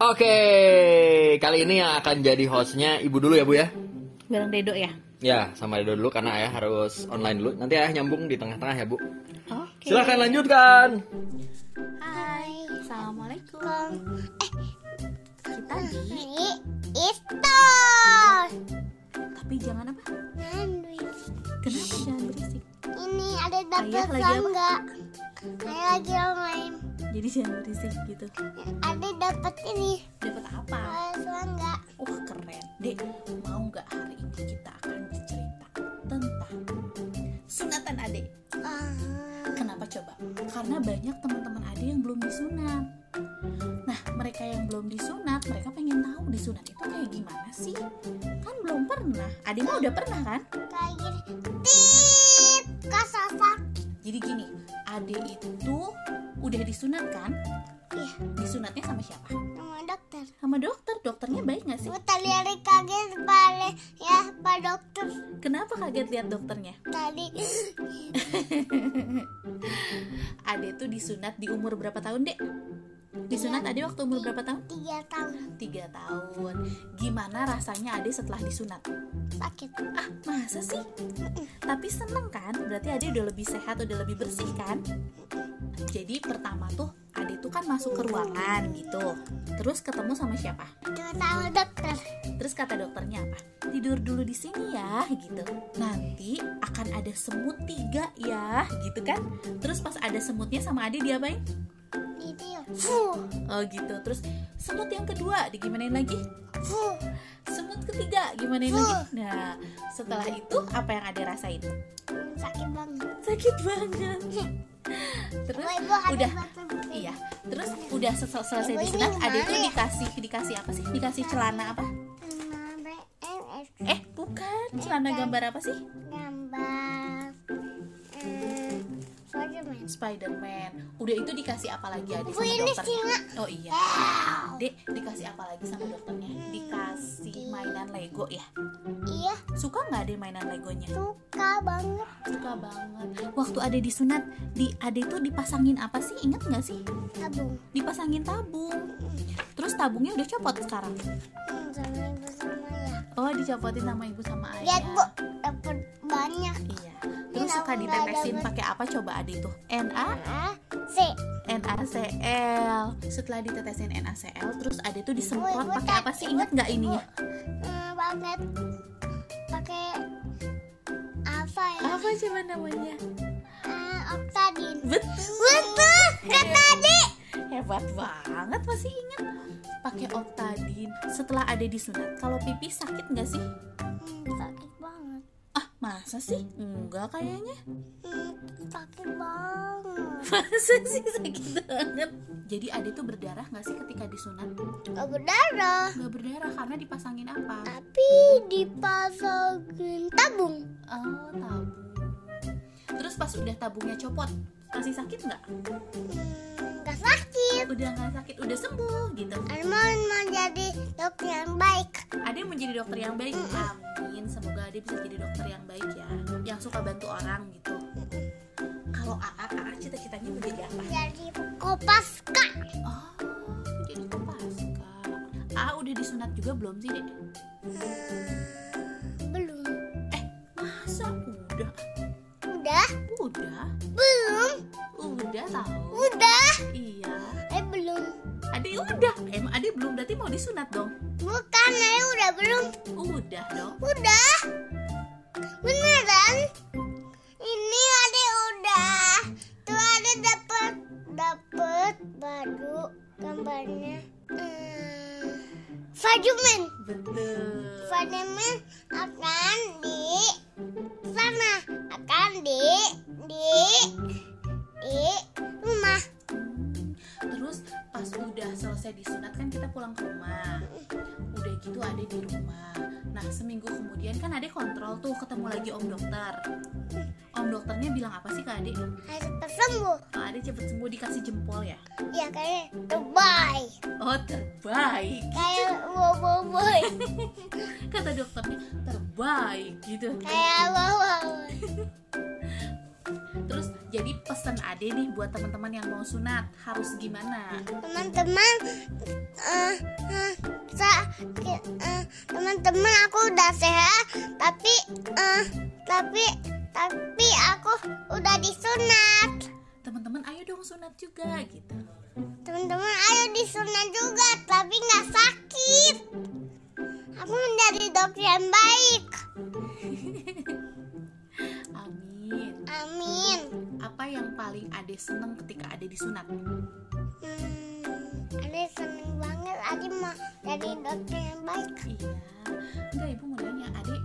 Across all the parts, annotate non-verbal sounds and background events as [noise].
Oke, kali ini yang akan jadi hostnya ibu dulu ya bu ya. Bareng Dedo ya. Ya, sama Edo dulu karena ayah harus online dulu. Nanti ayah nyambung di tengah-tengah ya bu. Oke. Silahkan lanjutkan. Hai. Assalamualaikum. Eh, Kita di ini itu tapi jangan apa? sandwich. Kenapa jangan berisik? Ini ada dapat Ayah lagi apa? Saya lagi online. Jadi jangan berisik gitu. Ada dapat ini. Dapat apa? Ada enggak? Wah keren. Dek, mau nggak hari ini kita akan cerita tentang sunatan adek? Ah, Kenapa coba? Karena banyak teman-teman adek yang belum disunat. Nah, mereka yang belum disunat, mereka pengen tahu disunat itu kayak gimana sih? Kan belum pernah. Adek mah udah pernah kan? kayak gini. Tit. Jadi gini, Ade itu disunat kan? Iya, Disunatnya sama siapa? sama dokter. Sama dokter. Dokternya baik gak sih? Tadi hari kaget balik ya Pak Dokter Kenapa kaget lihat dokternya? tadi [laughs] Ade tuh disunat di umur berapa tahun, Dek? Disunat Ade waktu umur berapa tahun? tiga tahun Tiga tahun. Gimana rasanya Ade setelah disunat? sakit. Ah, masa sih? Tapi seneng kan? Berarti Ade udah lebih sehat, udah lebih bersih kan? Jadi pertama tuh Ade tuh kan masuk ke ruangan gitu. Terus ketemu sama siapa? Tahun dokter. Terus kata dokternya apa? Tidur dulu di sini ya, gitu. Nanti akan ada semut tiga ya, gitu kan? Terus pas ada semutnya sama Ade diapain? Fuh, Oh gitu. Terus semut yang kedua digimanain lagi? fuh. Semut ketiga gimanain lagi? Nah, setelah itu apa yang Ade rasain? Sakit banget. Sakit banget. Terus Oh, ibu ada udah iya. Terus udah sel- selesai Ibu, disunat, gimana ya? dikasih dikasih apa sih? Dikasih celana apa? Eh, bukan. Celana gambar apa sih? Spiderman. Spider-Man. Udah itu dikasih apa lagi Ade Bu, sama ini dokternya? Oh iya. Dek, dikasih apa lagi sama dokternya? Dikasih mainan Lego ya. Iya, Suka nggak Ade mainan Legonya? suka banget. Suka banget. Waktu Ade disunat, di Ade tuh dipasangin apa sih? Ingat nggak sih? Tabung. Dipasangin tabung. Terus tabungnya udah copot sekarang. Hmm, sama ibu sama ya. Oh, dicopotin sama ibu sama ayah. Lihat bu, dapat banyak. Iya. Terus Ini suka ditetesin pakai apa coba Ade tuh? NA Ah, C. NaCl. Setelah ditetesin NaCl, terus Ade tuh disemprot pakai apa sih? Ingat nggak ininya? Hmm, pakai pakai apa ya? Apa coba namanya? Ah, Oktadin. Betul. Betul, kata adik. Hebat banget masih ingat. Pakai Oktadin. Setelah Ade disunat, kalau pipis sakit nggak sih? Hmm, sakit banget. Ah, masa sih? Enggak kayaknya. Hmm, sakit banget. [laughs] Masa sih sakit banget? Jadi Ade tuh berdarah nggak sih ketika disunat? Gak berdarah, Nggak berdarah karena dipasangin apa? tapi dipasangin tabung. Oh, tabung. Terus pas udah tabungnya copot, masih sakit nggak? Hmm, gak sakit. Udah nggak sakit, udah sembuh gitu. Arman menjadi dokter yang baik. Ade menjadi dokter yang baik. Amin. Semoga Ade bisa jadi dokter yang baik ya, yang suka bantu orang gitu. Kalau AA, AA cita-citanya menjadi apa? Jadi kopaska. Oh, jadi kopaska. AA udah disunat juga belum sih, Dek? Hmm, belum. Masa udah? Udah? Udah? Belum. Udah tahu. Udah. Iya. Eh belum. Ade udah. Emang Ade belum berarti mau disunat dong? Bukan, eh udah belum. Udah dong. Udah. Beneran? Ini ada udah. Tuh ada dapat dapat baru gambarnya. Hmm, Spiderman. Betul. Spiderman rumah. Udah gitu ada di rumah. Nah seminggu kemudian kan Ade kontrol tuh ketemu lagi om dokter. Om dokternya bilang apa sih ke Ade? Harus cepat sembuh. Oh, Ade cepet sembuh dikasih jempol ya. Ya kayak terbaik. Oh terbaik. Kayak wow wow boy. Kata dokternya terbaik gitu. Kayak wow [laughs] Jadi pesan Ade nih buat teman-teman yang mau sunat harus gimana? teman-teman sa- ki- eh, teman-teman aku udah sehat tapi eh, tapi tapi aku udah disunat Teman-teman ayo dong sunat juga gitu. teman-teman ayo disunat juga yang paling Ade seneng ketika Ade disunat? hmm, ada seneng banget Adi mau jadi dokter yang baik Iya. Enggak ibu mau nanya Ade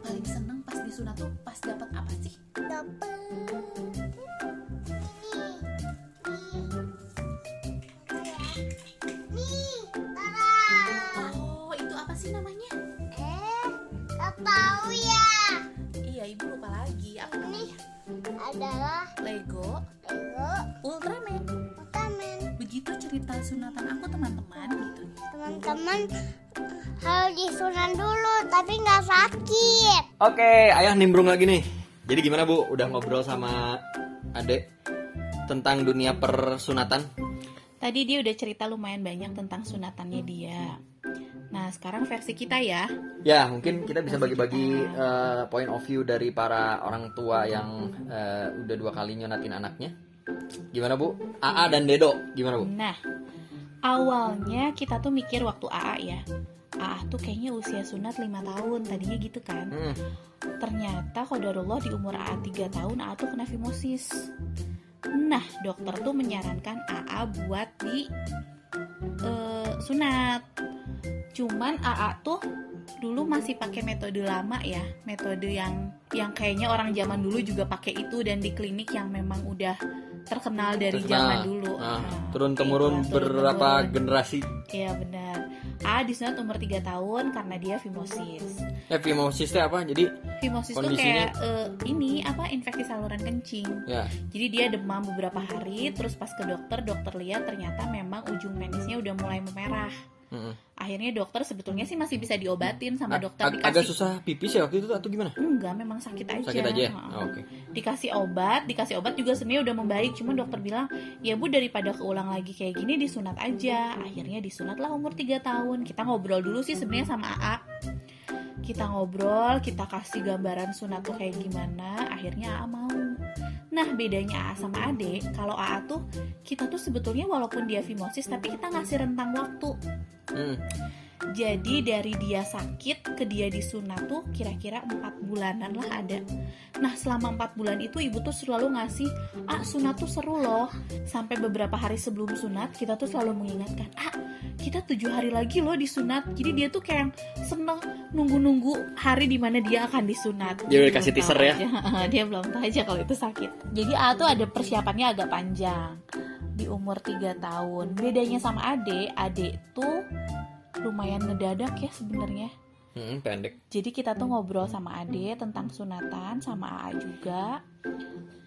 paling seneng pas disunat tuh pas dapat apa sih? dokter nih Tara Oh itu apa sih namanya? eh gak tahu ya Iya ibu lupa lagi apa ini adalah Sunatan aku teman-teman gitu. teman-teman harus disunat dulu tapi nggak sakit Oke, ayah nimbrung lagi nih. Jadi gimana bu? Udah ngobrol sama adek tentang dunia persunatan? Tadi dia udah cerita lumayan banyak tentang sunatannya dia. Nah sekarang versi kita ya. Ya, mungkin kita bisa bagi-bagi eh, point of view dari para orang tua yang eh, udah dua kali nyonatin anaknya. Gimana bu? AA dan Dedo, gimana bu? Nah awalnya kita tuh mikir waktu AA ya. AA tuh kayaknya usia sunat 5 tahun tadinya gitu kan. Hmm, Ternyata kodarullah di umur AA 3 tahun AA tuh kena fimosis. Nah, dokter tuh menyarankan AA buat di eh, sunat. Cuman AA tuh dulu masih pakai metode lama ya, metode yang yang kayaknya orang zaman dulu juga pakai itu dan di klinik yang memang udah terkenal dari terkenal. zaman dulu. Ah, Nah, turun temurun turun-temurun. berapa generasi? Iya benar. AA disunat umur 3 tahun karena dia fimosis. Eh, fimosis itu apa? Jadi Fimosis Kondisinya? kayak eh, ini apa infeksi saluran kencing. ya, Jadi dia demam beberapa hari, terus pas ke dokter, dokter lihat ternyata memang ujung penisnya udah mulai memerah. Mm-mm. Akhirnya dokter sebetulnya sih masih bisa diobatin sama Ag- dokter ag- dikasih. agak susah pipis ya waktu itu atau gimana? Enggak, memang sakit aja. Sakit aja ya? Oh, Oke. Dikasih obat, dikasih obat juga sebenarnya udah membaik, cuma dokter bilang, "Ya Bu, daripada keulang lagi kayak gini disunat aja." Akhirnya disunatlah umur 3 tahun. Kita ngobrol dulu sih sebenarnya sama AA. Kita ngobrol, kita kasih gambaran sunat tuh kayak gimana, akhirnya AA mau. Nah, bedanya AA sama Ade, kalau AA tuh kita tuh sebetulnya walaupun dia fimosis tapi kita ngasih rentang waktu. Hmm. Jadi dari dia sakit ke dia disunat tuh kira-kira empat bulanan lah ada. Nah selama empat bulan itu ibu tuh selalu ngasih, ah sunat tuh seru loh. Sampai beberapa hari sebelum sunat kita tuh selalu mengingatkan, ah kita tujuh hari lagi loh disunat. Jadi dia tuh kayak seneng nunggu-nunggu hari di mana dia akan disunat. Dia udah kasih teaser ya? aja. dia belum tahu aja kalau itu sakit. Jadi A tuh ada persiapannya agak panjang di umur 3 tahun. Bedanya sama Ade, Ade tuh lumayan ngedadak ya sebenarnya. Hmm, pendek. Jadi kita tuh ngobrol sama Ade tentang sunatan sama AA juga.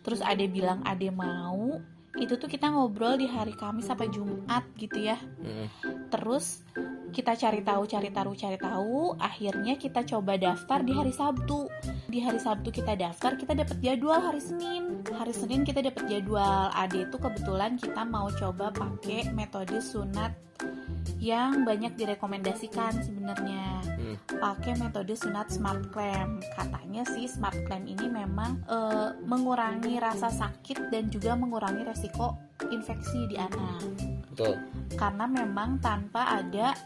Terus Ade bilang Ade mau. Itu tuh kita ngobrol di hari Kamis sampai Jumat gitu ya. Hmm. Terus kita cari tahu, cari tahu, cari tahu. Akhirnya kita coba daftar di hari Sabtu. Di hari Sabtu kita daftar, kita dapat jadwal hari Senin. Hari Senin kita dapat jadwal. Ade itu kebetulan kita mau coba pakai metode sunat yang banyak direkomendasikan sebenarnya Hmm. pakai metode sunat smart clamp katanya sih smart clamp ini memang eh, mengurangi rasa sakit dan juga mengurangi resiko infeksi di anak Betul. karena memang tanpa ada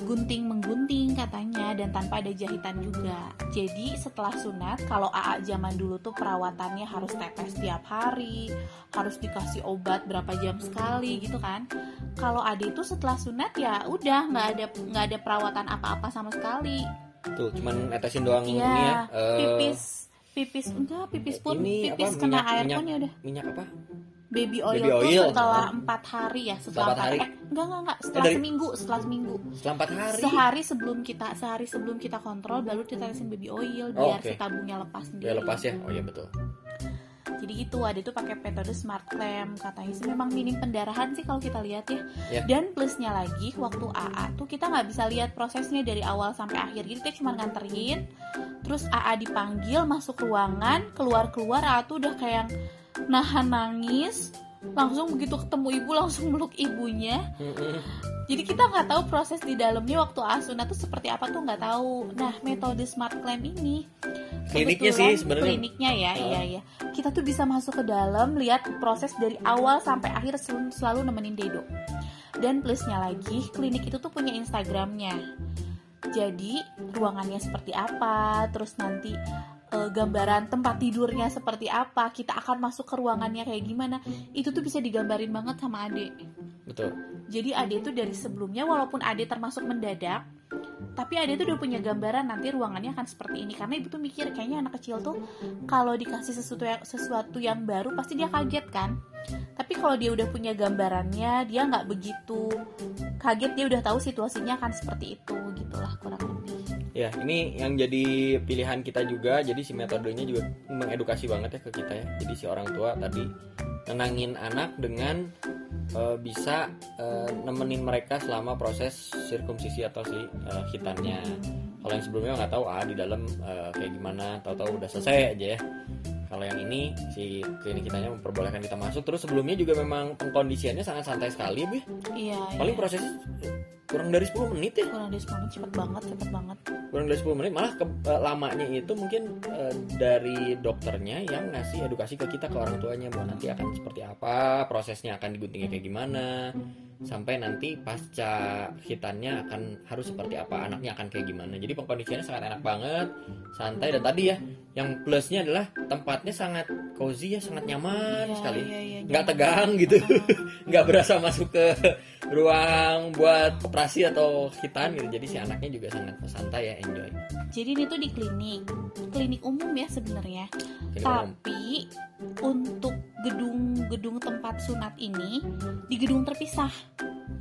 gunting menggunting katanya dan tanpa ada jahitan juga. Jadi setelah sunat kalau AA zaman dulu tuh perawatannya harus tetes tiap hari, harus dikasih obat berapa jam sekali gitu kan. Kalau Ade itu setelah sunat ya udah nggak ada nggak ada perawatan apa-apa sama sekali. Tuh, cuman netesin doang ini ya. Iya, eh, pipis pipis enggak pipis pun ini pipis apa, kena minyak- air minyak- pun ya udah minyak apa? Baby oil, Baby tuh oil. setelah Oh. empat hari ya Setelah empat empat hari? eh, enggak enggak enggak setelah dari- seminggu setelah seminggu Setelah 4 hari. sehari sebelum kita sehari sebelum kita kontrol baru ditetesin baby oil Oh, biar oke. si tabungnya lepas sendiri Ya lepas ya. Oh iya betul. jadi gitu ada tuh pakai metode smart clamp katanya sih memang minim pendarahan sih kalau kita lihat ya Ya. dan plusnya lagi waktu AA tuh kita nggak bisa lihat prosesnya dari awal sampai akhir jadi kita cuma nganterin terus AA dipanggil masuk ruangan keluar keluar AA tuh udah kayak nahan nangis langsung begitu ketemu ibu langsung meluk ibunya. Jadi kita nggak tahu proses di dalamnya waktu asuna tuh seperti apa tuh nggak tahu. Nah metode smart clamp ini Kliniknya sih sebenarnya. kliniknya ya Ah. iya iya. Kita tuh bisa masuk ke dalam lihat proses dari awal sampai akhir sel- selalu nemenin Dedo. Dan plusnya lagi klinik itu tuh punya Instagramnya. Jadi ruangannya seperti apa terus nanti eh, gambaran tempat tidurnya seperti apa kita akan masuk ke ruangannya kayak gimana itu tuh bisa digambarin banget sama Ade. Betul. Jadi Ade tuh dari sebelumnya walaupun Ade termasuk mendadak tapi Ade tuh udah punya gambaran nanti ruangannya akan seperti ini. Karena ibu tuh mikir kayaknya anak kecil tuh kalau dikasih sesuatu yang sesuatu yang baru pasti dia kaget kan? Tapi kalau dia udah punya gambarannya dia nggak begitu kaget dia udah tahu situasinya akan seperti itu gitulah kurang lebih Ya, ini yang jadi pilihan kita juga. Jadi si metodenya juga mengedukasi banget ya ke kita ya. Jadi si orang tua tadi nenangin anak dengan eh, bisa eh, nemenin mereka selama proses sirkumsisi atau si eh, hitannya. Kalau yang sebelumnya nggak tahu ah di dalam eh, kayak gimana, tahu-tahu udah selesai aja ya. Kalau yang ini si klinik kitanya memperbolehkan kita masuk. Terus sebelumnya juga memang pengkondisiannya sangat santai sekali, Bu. ya. iya Paling iya. prosesnya kurang dari 10 menit ya. kurang dari 10 menit cepet banget cepet banget. Kurang dari 10 menit malah ke- eh, lamanya itu mungkin eh, dari dokternya yang ngasih edukasi ke kita ke orang tuanya bahwa nanti akan seperti apa prosesnya akan diguntingnya kayak gimana sampai nanti pasca hitannya akan harus seperti apa anaknya akan kayak gimana. Jadi pengkondisiannya sangat enak banget santai dan tadi ya yang plusnya adalah tempatnya sangat cozy ya sangat nyaman Iya, sekali. iya, iya, nggak tegang gitu. [laughs] nggak berasa masuk ke ruang buat operasi atau hitan gitu. Jadi si anaknya juga sangat santai ya enjoy. Jadi ini tuh di klinik. Klinik umum ya sebenarnya. Jadi umum. tapi untuk gedung-gedung tempat sunat ini di gedung terpisah.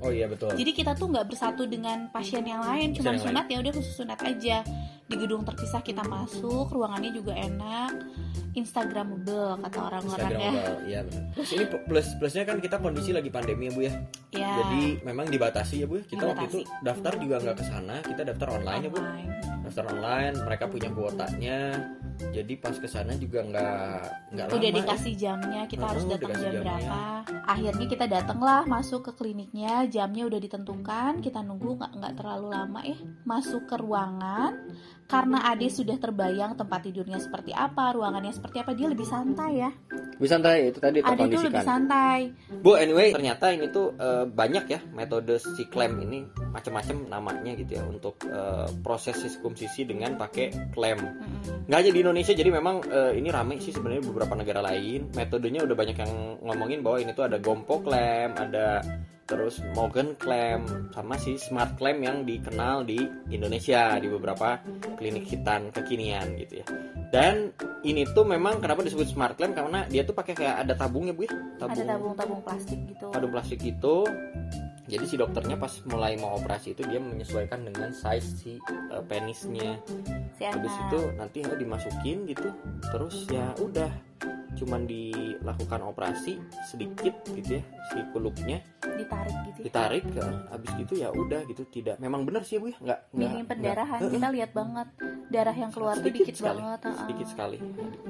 Oh iya betul. Jadi kita tuh nggak bersatu dengan pasien yang lain cuma sunat ya udah khusus sunat aja di gedung terpisah kita masuk ruangannya juga enak instagramable kata orang-orang ya iya benar. Terus ini plus plusnya kan kita kondisi lagi pandemi ya bu ya. ya Jadi memang dibatasi ya bu. ya. Kita waktu itu Dibatasi. daftar juga nggak ke sana, kita daftar online ya bu. online. Daftar online, mereka punya kuotanya. Jadi pas ke sana juga nggak nggak lama. udah ya. dikasih jamnya kita Oh, harus datang jam jamnya. berapa akhirnya kita datanglah masuk ke kliniknya jamnya udah ditentukan kita nunggu nggak nggak terlalu lama ya masuk ke ruangan karena Ade sudah terbayang tempat tidurnya seperti apa ruangannya seperti apa dia lebih santai ya Bisa santai itu tadi Ade tuh lebih santai Bu, anyway, ternyata ini tuh eh, banyak ya metode si klem ini macam-macam namanya gitu ya untuk eh, proses siskumsisi dengan pakai klem. Mm-mm. nggak aja di Indonesia jadi memang eh, ini rame sih sebenarnya beberapa negara lain metodenya udah banyak yang ngomongin bahwa ini tuh ada gompo clamp ada terus Morgan clamp sama si smart clamp yang dikenal di Indonesia di beberapa klinik hitan kekinian gitu ya. Dan ini tuh memang kenapa disebut smart clamp karena dia tuh pakai kayak ada tabungnya bu ya? Ada tabung-tabung plastik gitu. Tabung plastik itu. Jadi si dokternya pas mulai mau operasi itu dia menyesuaikan dengan size si eh, penisnya. Si habis itu nanti ya dimasukin gitu. Terus ya udah cuman dilakukan operasi sedikit gitu ya si kulupnya ditarik gitu ya. ditarik ya. habis gitu ya udah gitu tidak. Memang benar sih ya bu ya? Nggak minim pendarahan kita lihat banget. Darah yang keluar tuh sedikit dikit sekali banget sedikit sekali.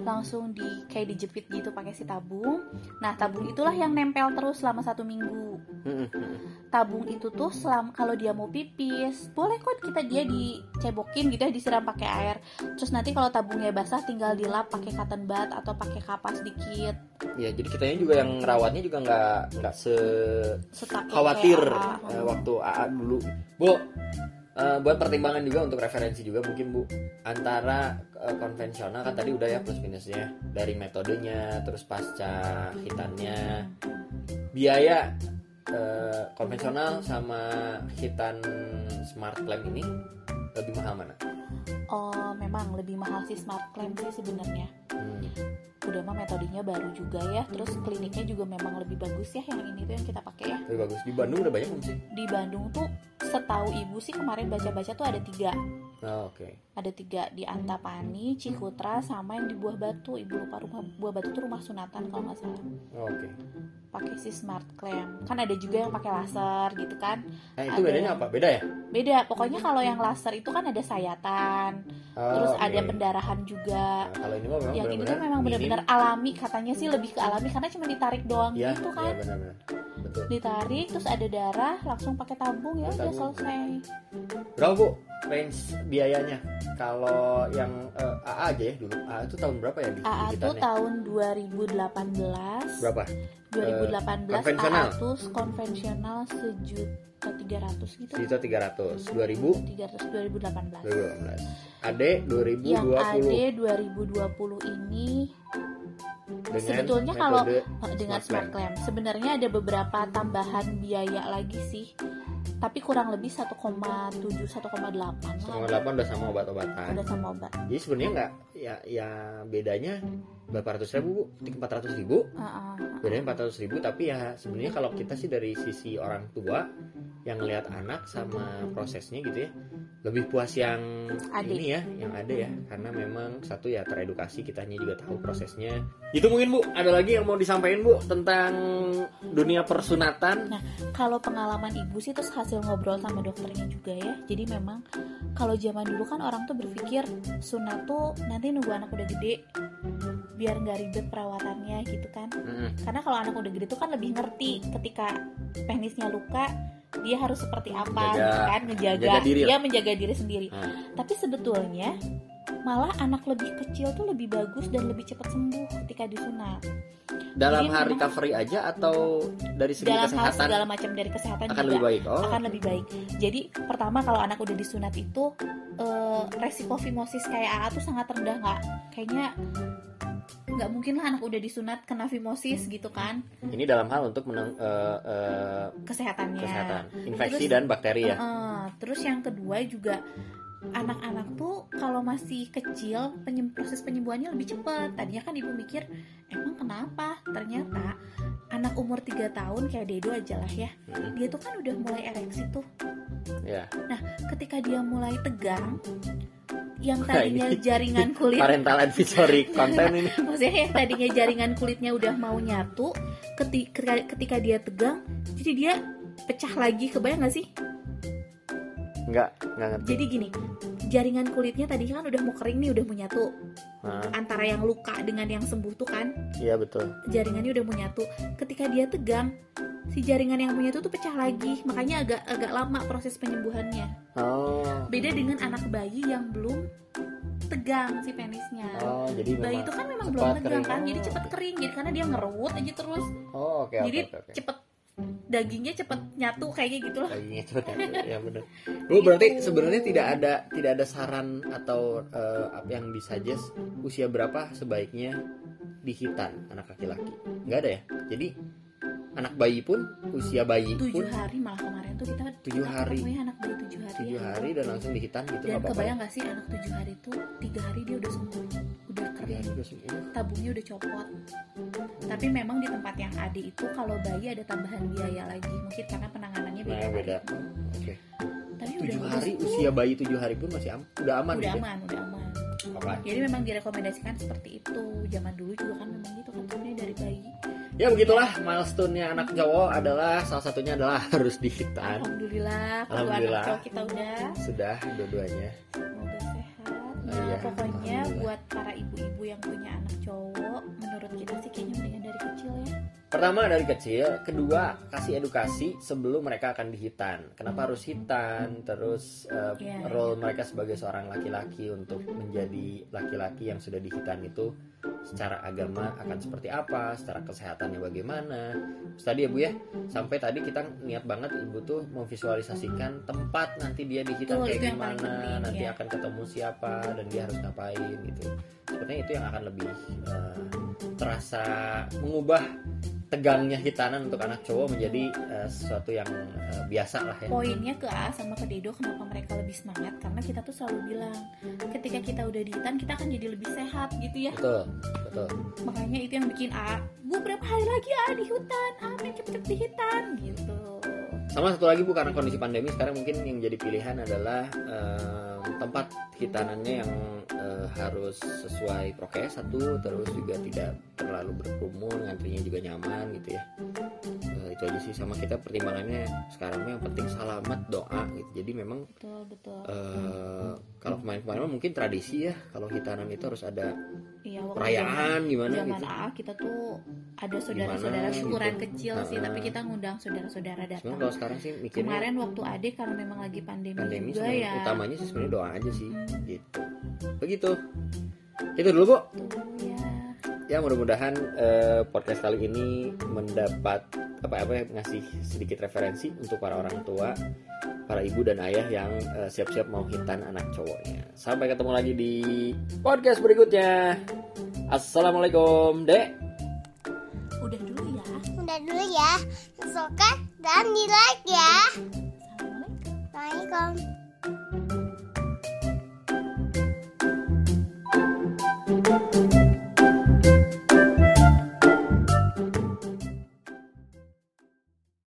Langsung di kayak dijepit gitu pakai si tabung. Nah tabung itulah yang nempel terus selama satu minggu. Tabung itu tuh selama kalau dia mau pipis boleh kok kita dia dicebokin gitu ya disiram pakai air. Terus nanti kalau tabungnya basah tinggal dilap pakai cotton bud atau pakai kapas dikit ya jadi kitanya juga yang rawatnya juga nggak nggak se setakut khawatir kayak eh, AA. waktu AA dulu. Bu eh, buat pertimbangan juga untuk referensi juga mungkin bu. Antara eh, konvensional kan tadi udah ya plus minusnya dari metodenya terus pasca hitannya. Biaya eh, konvensional sama hitan smart clamp ini lebih mahal mana? oh memang lebih mahal sih smart clamp sih sebenarnya Hmm. udah mah metodenya baru juga ya terus kliniknya juga memang lebih bagus ya yang ini tuh yang kita pakai ya Lebih bagus di Bandung udah banyak belum sih? di Bandung tuh setahu ibu sih kemarin baca-baca tuh ada tiga Oh, oke. ada tiga di Antapani, Cikutra, sama yang di Buah Batu. Ibu lupa rumah Buah Batu tuh rumah sunatan kalau nggak salah. Oh, oke. Pakai si smart clamp. Kan ada juga yang pakai laser gitu kan. Nah, itu Ada bedanya yang- apa? Beda ya? Beda. Pokoknya kalau yang laser itu kan ada sayatan, Oh, terus oke. ada pendarahan juga. Nah, kalau ini mah memang yang ini benar-benar tuh memang benar-benar alami katanya sih lebih ke alami karena cuma ditarik doang Iya, gitu iya kan benar-benar. Betul. ditarik terus ada darah langsung pakai tabung ya udah selesai Berapa bu range biayanya? Kalau yang eh, AA aja ya dulu. AA itu tahun berapa ya di, AA digitalnya? tahun 2018 Berapa? 2018 konvensional? AA tuh konvensional sejuta tiga ratus gitu Sejuta tiga ratus. Dua ribu 300 2018 belas. Ade dua ribu yang dua AD puluh 2020 ini dengan sebetulnya kalau dengan smart clamp sebenarnya ada beberapa tambahan biaya lagi sih tapi kurang lebih 1,7 1,8 Setengah lah delapan udah sama obat-obatan. udah sama obat Jadi sebenarnya nggak ya ya bedanya berapa ratus ribu bu? Empat ratus ribu? Ah, ah. bedanya 400 ribu tapi ya sebenarnya kalau kita sih dari sisi orang tua yang ngelihat anak sama prosesnya gitu ya lebih puas yang Adik. ini ya yang ada ya karena memang satu ya teredukasi kitanya juga tahu prosesnya itu mungkin bu. Ada lagi yang mau disampaikan bu tentang dunia persunatan? Kalau pengalaman ibu sih terus hasil ngobrol sama dokternya juga ya. Jadi memang kalau zaman dulu kan orang tuh berpikir sunat tuh nanti nunggu anak udah gede biar nggak ribet perawatannya gitu kan. Mm-mm. karena kalau anak udah gede tuh kan lebih ngerti ketika penisnya luka dia harus seperti apa Jaga- gitu kan. Ngejaga jaga diri dia menjaga diri sendiri. Ah. tapi sebetulnya malah anak lebih kecil tuh lebih bagus dan lebih cepat sembuh ketika disunat dalam Jadi hal recovery aja atau dari segi dalam hal kesehatan segala macam dari kesehatan akan juga lebih baik oh akan lebih baik. Jadi pertama kalau anak udah disunat itu eh, resiko fimosis kayak AA tuh sangat rendah nggak? Kayaknya nggak mungkin lah anak udah disunat kena fimosis gitu kan ini dalam hal untuk menang, eh, eh, kesehatannya. kesehatan infeksi Terus- dan bakteri ya Heeh. terus yang kedua juga anak-anak tuh kalau masih kecil penyem- proses penyembuhannya lebih cepat. Tadinya kan ibu mikir emang kenapa? Ternyata anak umur 3 tahun kayak Dedo aja lah ya. Mm, Dia tuh kan udah mulai ereksi tuh. ya ketika dia mulai tegang yang tadinya ini jaringan kulit parental advisory konten ini [laughs] maksudnya yang tadinya jaringan kulitnya udah mau nyatu ketika ketika dia tegang jadi dia pecah lagi kebayang gak sih nggak nggak ngerti. Jadi gini jaringan kulitnya tadi kan udah mau kering nih udah mau nyatu. Nah, antara yang luka dengan yang sembuh tuh kan? Iya betul. Jaringannya udah mau nyatu. Ketika dia tegang si jaringan yang mau nyatu tuh pecah lagi. Makanya agak agak lama proses penyembuhannya. Oh. Beda dengan anak bayi yang belum tegang si penisnya. Oh jadi bayi itu kan memang belum tegang kering. kan? Jadi cepet kering jadi karena dia ngerut aja terus. Oh oke oke jadi oke oke. cepet dagingnya cepet nyatu kayaknya gitu lah Dagingnya cepet nyatu, [laughs] ya benar bu berarti sebenarnya tidak ada tidak ada saran atau eh, apa yang disuggest usia berapa sebaiknya dihitan anak laki-laki? Nggak ada ya? Jadi anak bayi pun usia bayi pun tujuh hari malah kemarin tuh kita Tujuh kita hari. anak bayi tujuh hari tujuh ya. hari dan langsung dihitan gitu dan ya? kebayang gak sih anak tujuh hari tuh tiga hari dia udah sembuh udah kering tabungnya udah copot tapi memang di tempat yang ade itu kalau bayi ada tambahan biaya lagi mungkin karena penanganannya beda, nah beda oke tapi tujuh hari sembuh. usia bayi tujuh hari pun masih am udah aman udah gitu ya? aman udah aman Oke. jadi memang direkomendasikan seperti itu zaman dulu juga kan memang gitu kan dari bayi Ya begitulah milestone-nya anak cowok adalah salah satunya adalah [laughs] harus dihitan. alhamdulillah Alhamdulillah. anak cowok kita udah Sudah dua-duanya. semoga sehat nah iya. pokoknya buat para ibu-ibu yang punya anak cowok menurut kita sih kayaknya mendingan dari kecil ya Pertama dari kecil, kedua kasih edukasi sebelum mereka akan dihitan. Kenapa harus hitan? Terus eh, Iya, role mereka sebagai seorang laki-laki untuk menjadi laki-laki yang sudah dihitan itu secara agama akan seperti apa, secara kesehatannya bagaimana. Terus tadi ya Bu ya, sampai tadi kita niat banget Ibu tuh memvisualisasikan tempat nanti dia dihitan Betul, kayak gimana, penting, nanti ya. akan ketemu siapa dan dia harus ngapain gitu. Sepertinya itu yang akan lebih eh, terasa mengubah tegangnya hitanan untuk anak cowok menjadi eh, sesuatu yang eh, biasa lah ya. poinnya ke A sama ke Dedo kenapa mereka lebih semangat karena kita tuh selalu bilang ketika kita udah dihitan kita akan jadi lebih sehat gitu ya Betul, betul. makanya itu yang bikin A bu berapa hari lagi A di hutan A main cepet-cepet di hitan gitu sama satu lagi bu karena kondisi pandemi sekarang mungkin yang jadi pilihan adalah em, tempat hitanannya yang eh, harus sesuai prokes satu terus juga tidak terlalu berkerumun ngantrinya juga nyaman gitu ya itu aja sih sama kita pertimbangannya sekarang yang penting selamat doa gitu. Jadi memang betul betul. eh, kalau kemarin-kemarin mungkin tradisi ya kalau hitanan itu harus ada iya perayaan gimana zaman gitu. AA kita tuh ada saudara-saudara Gimana syukuran gitu. kecil sih Ha-ha. tapi kita ngundang saudara-saudara datang. kalau sekarang sih mikirnya kemarin waktu adik karena memang lagi pandemi, pandemi juga ya. utamanya sih sebenarnya doa aja sih gitu. Begitu. Itu dulu bu. Ya ya mudah-mudahan eh, podcast kali ini mendapat apa apa ya, ngasih sedikit referensi untuk para orang tua para ibu dan ayah yang eh, siap-siap mau hitan anak cowoknya sampai ketemu lagi di podcast berikutnya assalamualaikum dek udah dulu ya Udah dulu ya. Suka dan di like ya. assalamualaikum Assalamualaikum.